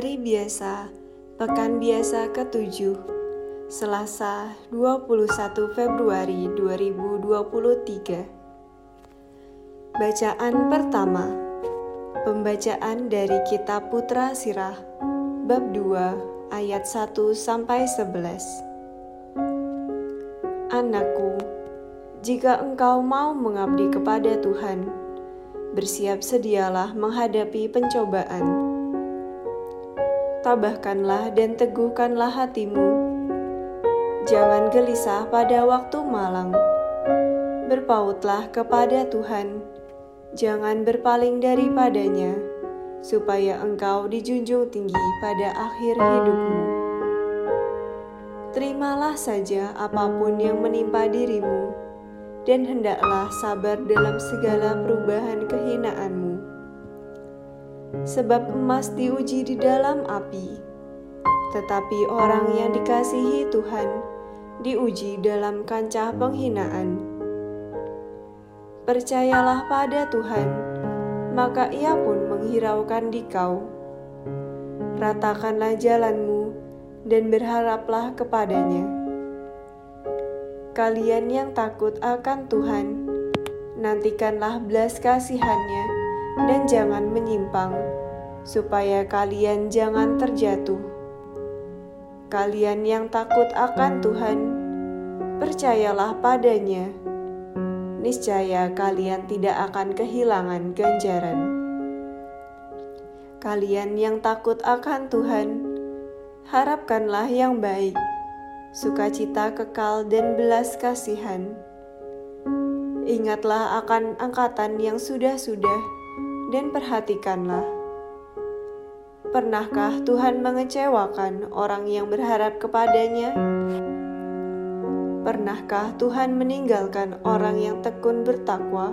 Hari biasa, pekan biasa ke-7, Selasa 21 Februari 2023. Bacaan pertama. Pembacaan dari kitab Putra Sirah bab 2 ayat 1 sampai 11. Anakku, jika engkau mau mengabdi kepada Tuhan, bersiap sedialah menghadapi pencobaan tabahkanlah dan teguhkanlah hatimu. Jangan gelisah pada waktu malang. Berpautlah kepada Tuhan, jangan berpaling daripadanya, supaya engkau dijunjung tinggi pada akhir hidupmu. Terimalah saja apa pun yang menimpa dirimu, dan hendaklah sabar dalam segala perubahan kehinaanmu sebab emas diuji di dalam api, tetapi orang yang dikasihi Tuhan diuji dalam kancah penghinaan. Percayalah pada Tuhan, maka Ia pun menghiraukan dikau. Ratakanlah jalanmu dan berharaplah kepadanya. Kalian yang takut akan Tuhan, nantikanlah belas kasihannya dan jangan menyimpang, supaya kalian jangan terjatuh. Kalian yang takut akan Tuhan, percayalah padanya. Niscaya kalian tidak akan kehilangan ganjaran. Kalian yang takut akan Tuhan, harapkanlah yang baik, sukacita kekal dan belas kasihan. Ingatlah akan angkatan yang sudah-sudah dan perhatikanlah. Pernahkah Tuhan mengecewakan orang yang berharap kepadanya? Pernahkah Tuhan meninggalkan orang yang tekun bertakwa?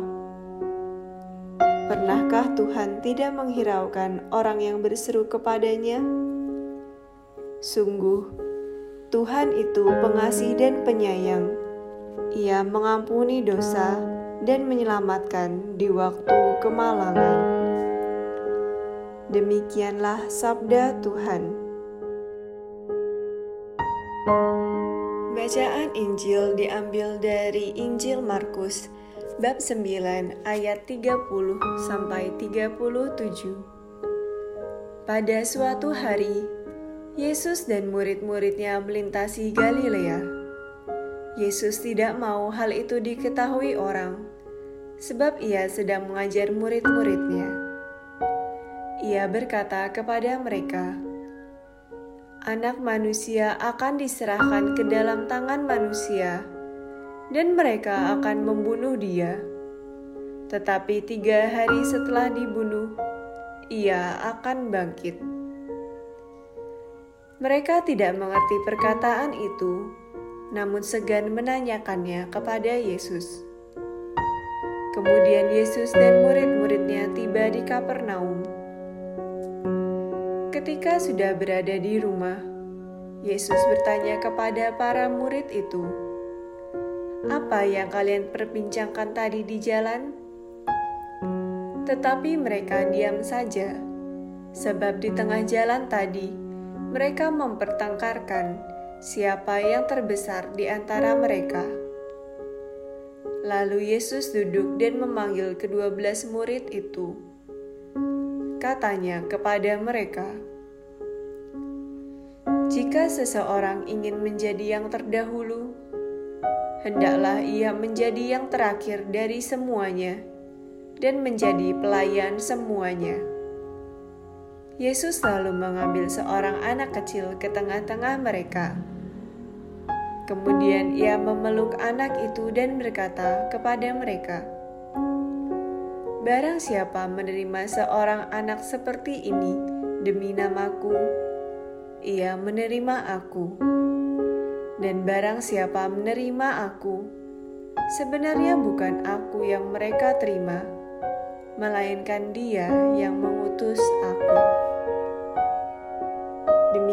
Pernahkah Tuhan tidak menghiraukan orang yang berseru kepadanya? Sungguh, Tuhan itu pengasih dan penyayang. Ia mengampuni dosa dan menyelamatkan di waktu kemalangan. Demikianlah sabda Tuhan. Bacaan Injil diambil dari Injil Markus bab 9 ayat 30 sampai 37. Pada suatu hari, Yesus dan murid-muridnya melintasi Galilea. Yesus tidak mau hal itu diketahui orang, sebab ia sedang mengajar murid-muridnya. Ia berkata kepada mereka, "Anak manusia akan diserahkan ke dalam tangan manusia, dan mereka akan membunuh Dia. Tetapi tiga hari setelah dibunuh, Ia akan bangkit." Mereka tidak mengerti perkataan itu namun segan menanyakannya kepada Yesus. Kemudian Yesus dan murid-muridnya tiba di Kapernaum. Ketika sudah berada di rumah, Yesus bertanya kepada para murid itu, "Apa yang kalian perbincangkan tadi di jalan?" Tetapi mereka diam saja, sebab di tengah jalan tadi mereka mempertengkarkan siapa yang terbesar di antara mereka. Lalu Yesus duduk dan memanggil kedua belas murid itu. Katanya kepada mereka, "Jika seseorang ingin menjadi yang terdahulu, hendaklah ia menjadi yang terakhir dari semuanya dan menjadi pelayan semuanya." Yesus lalu mengambil seorang anak kecil ke tengah-tengah mereka. Kemudian ia memeluk anak itu dan berkata kepada mereka, "Barang siapa menerima seorang anak seperti ini demi namaku, ia menerima Aku, dan barang siapa menerima Aku, sebenarnya bukan Aku yang mereka terima." melainkan Dia yang mengutus Aku.